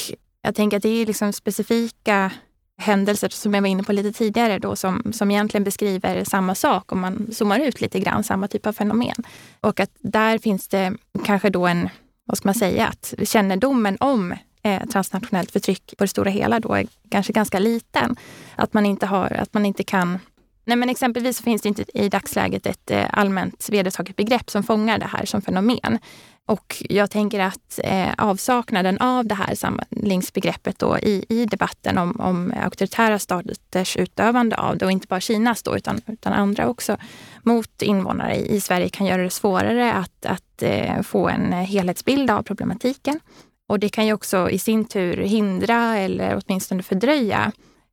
jag tänker att det är liksom specifika händelser som jag var inne på lite tidigare då som, som egentligen beskriver samma sak om man zoomar ut lite grann, samma typ av fenomen. Och att där finns det kanske då en, vad ska man säga, att kännedomen om eh, transnationellt förtryck på det stora hela då är kanske ganska liten. Att man inte, har, att man inte kan Nej, men exempelvis finns det inte i dagsläget ett eh, allmänt vedertaget begrepp som fångar det här som fenomen. Och jag tänker att eh, avsaknaden av det här samlingsbegreppet då i, i debatten om, om auktoritära staters utövande av det, och inte bara Kinas då, utan, utan andra också, mot invånare i, i Sverige kan göra det svårare att, att eh, få en helhetsbild av problematiken. Och det kan ju också i sin tur hindra eller åtminstone fördröja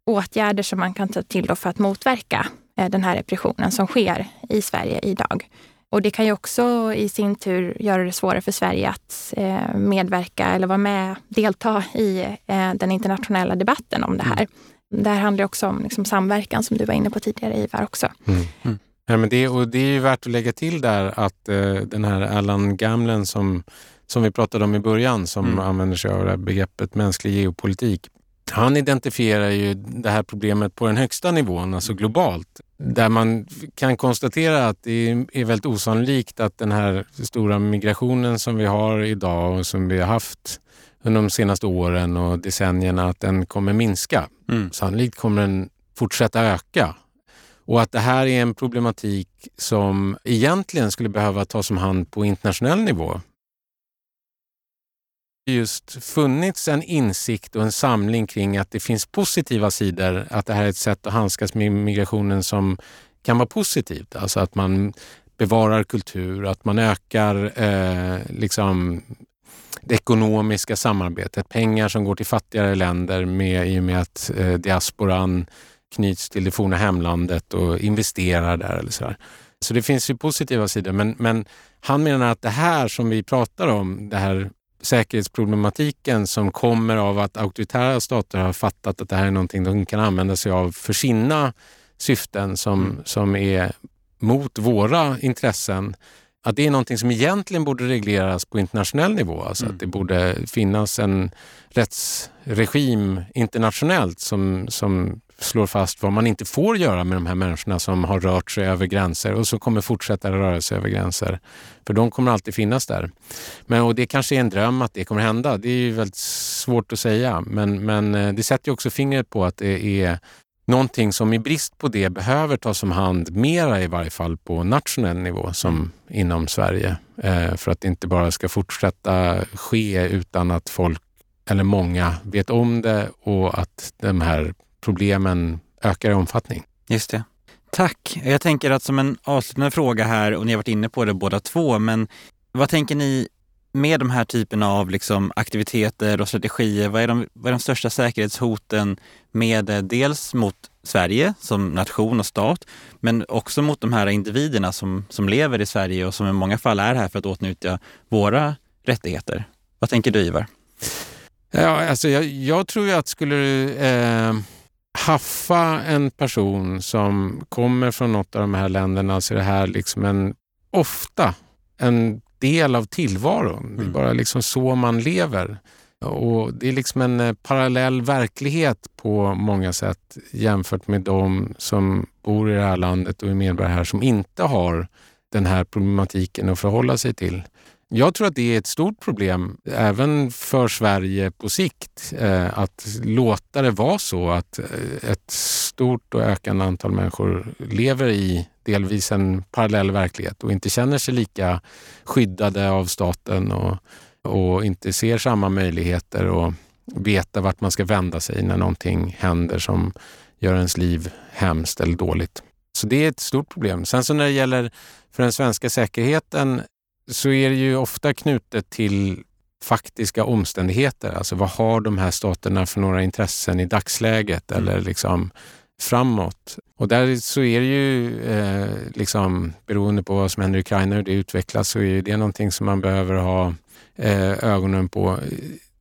åtgärder som man kan ta till för att motverka eh, den här repressionen som sker i Sverige idag. Och det kan ju också i sin tur göra det svårare för Sverige att eh, medverka eller vara med, delta i eh, den internationella debatten om det här. Mm. Det här handlar också om liksom, samverkan som du var inne på tidigare Ivar också. Mm. Mm. Ja, men det, och det är ju värt att lägga till där att eh, den här Allan Gamlen som som vi pratade om i början, som mm. använder sig av det här begreppet mänsklig geopolitik. Han identifierar ju det här problemet på den högsta nivån, alltså globalt. Där man kan konstatera att det är väldigt osannolikt att den här stora migrationen som vi har idag och som vi har haft under de senaste åren och decennierna, att den kommer minska. Mm. Sannolikt kommer den fortsätta öka. Och att det här är en problematik som egentligen skulle behöva tas om hand på internationell nivå just funnits en insikt och en samling kring att det finns positiva sidor, att det här är ett sätt att handskas med migrationen som kan vara positivt. Alltså att man bevarar kultur, att man ökar eh, liksom det ekonomiska samarbetet, pengar som går till fattigare länder med, i och med att eh, diasporan knyts till det forna hemlandet och investerar där. Eller så, så det finns ju positiva sidor, men, men han menar att det här som vi pratar om, det här säkerhetsproblematiken som kommer av att auktoritära stater har fattat att det här är någonting de kan använda sig av för sina syften som, mm. som är mot våra intressen. Att det är någonting som egentligen borde regleras på internationell nivå. Alltså mm. att det borde finnas en rättsregim internationellt som, som slår fast vad man inte får göra med de här människorna som har rört sig över gränser och som kommer fortsätta röra sig över gränser. För de kommer alltid finnas där. Men, och det kanske är en dröm att det kommer hända. Det är ju väldigt svårt att säga. Men, men eh, det sätter ju också fingret på att det är någonting som i brist på det behöver tas om hand mera i varje fall på nationell nivå som inom Sverige. Eh, för att det inte bara ska fortsätta ske utan att folk eller många vet om det och att de här problemen ökar i omfattning. Just det. Tack. Jag tänker att som en avslutande fråga här, och ni har varit inne på det båda två, men vad tänker ni med de här typerna av liksom aktiviteter och strategier, vad är, de, vad är de största säkerhetshoten med eh, dels mot Sverige som nation och stat, men också mot de här individerna som, som lever i Sverige och som i många fall är här för att åtnjuta våra rättigheter. Vad tänker du Ivar? Ja, alltså jag, jag tror ju att skulle eh haffa en person som kommer från något av de här länderna så är det här liksom en, ofta en del av tillvaron. Mm. Det är mm. bara liksom så man lever. Och Det är liksom en eh, parallell verklighet på många sätt jämfört med de som bor i det här landet och är medborgare här som inte har den här problematiken att förhålla sig till. Jag tror att det är ett stort problem även för Sverige på sikt eh, att låta det vara så att eh, ett stort och ökande antal människor lever i delvis en parallell verklighet och inte känner sig lika skyddade av staten och, och inte ser samma möjligheter och veta vart man ska vända sig när någonting händer som gör ens liv hemskt eller dåligt. Så det är ett stort problem. Sen så när det gäller för den svenska säkerheten så är det ju ofta knutet till faktiska omständigheter. Alltså vad har de här staterna för några intressen i dagsläget mm. eller liksom framåt? Och där så är det ju eh, liksom beroende på vad som händer i Ukraina och det utvecklas så är det någonting som man behöver ha eh, ögonen på.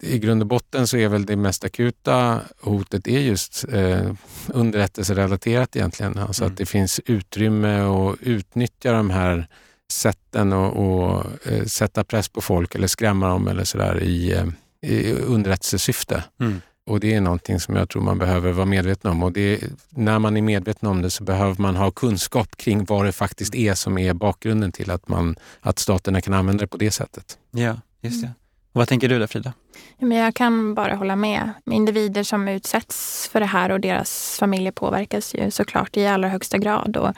I grund och botten så är väl det mest akuta hotet är just eh, underrättelserelaterat egentligen. Alltså mm. att det finns utrymme att utnyttja de här sätten att eh, sätta press på folk eller skrämma dem eller sådär i, eh, i underrättelsesyfte. Mm. Och det är någonting som jag tror man behöver vara medveten om. Och det, när man är medveten om det så behöver man ha kunskap kring vad det faktiskt är som är bakgrunden till att, man, att staterna kan använda det på det sättet. Ja, just det. Vad tänker du där Frida? jag kan bara hålla med. Individer som utsätts för det här och deras familjer påverkas ju såklart i allra högsta grad. Och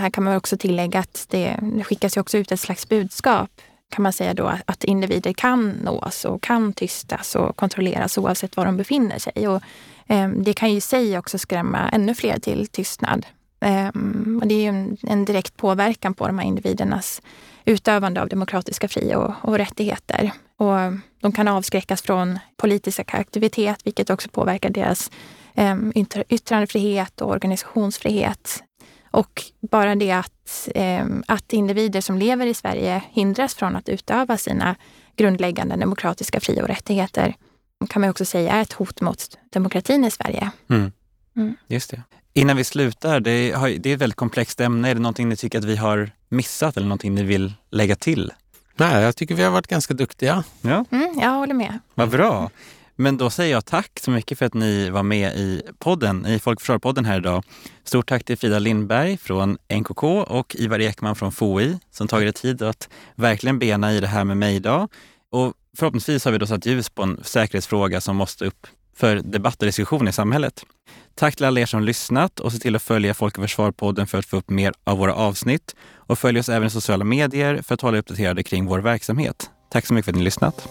här kan man också tillägga att det, det skickas ju också ut ett slags budskap kan man säga då att individer kan nås och kan tystas och kontrolleras oavsett var de befinner sig. Och, eh, det kan ju i sig också skrämma ännu fler till tystnad. Eh, och det är ju en, en, direkt påverkan på de här individernas utövande av demokratiska fri och, och rättigheter. Och de kan avskräckas från politisk aktivitet, vilket också påverkar deras eh, yttrandefrihet och organisationsfrihet. Och bara det att, eh, att individer som lever i Sverige hindras från att utöva sina grundläggande demokratiska fri och rättigheter kan man också säga är ett hot mot demokratin i Sverige. Mm. Mm. Just det. Innan vi slutar, det, har, det är ett väldigt komplext ämne. Är det någonting ni tycker att vi har missat eller någonting ni vill lägga till? Nej, jag tycker vi har varit ganska duktiga. Ja, Mm, jag håller med. vad bra. Men då säger jag tack så mycket för att ni var med i podden, i Folk podden här idag. Stort tack till Frida Lindberg från NKK och Ivar Ekman från FOI som tagit er tid att verkligen bena i det här med mig idag. Och förhoppningsvis har vi då satt ljus på en säkerhetsfråga som måste upp för debatt och diskussion i samhället. Tack till alla er som lyssnat och se till att följa Folk och Försvar-podden för att få upp mer av våra avsnitt. Och följ oss även i sociala medier för att hålla uppdaterade kring vår verksamhet. Tack så mycket för att ni lyssnat.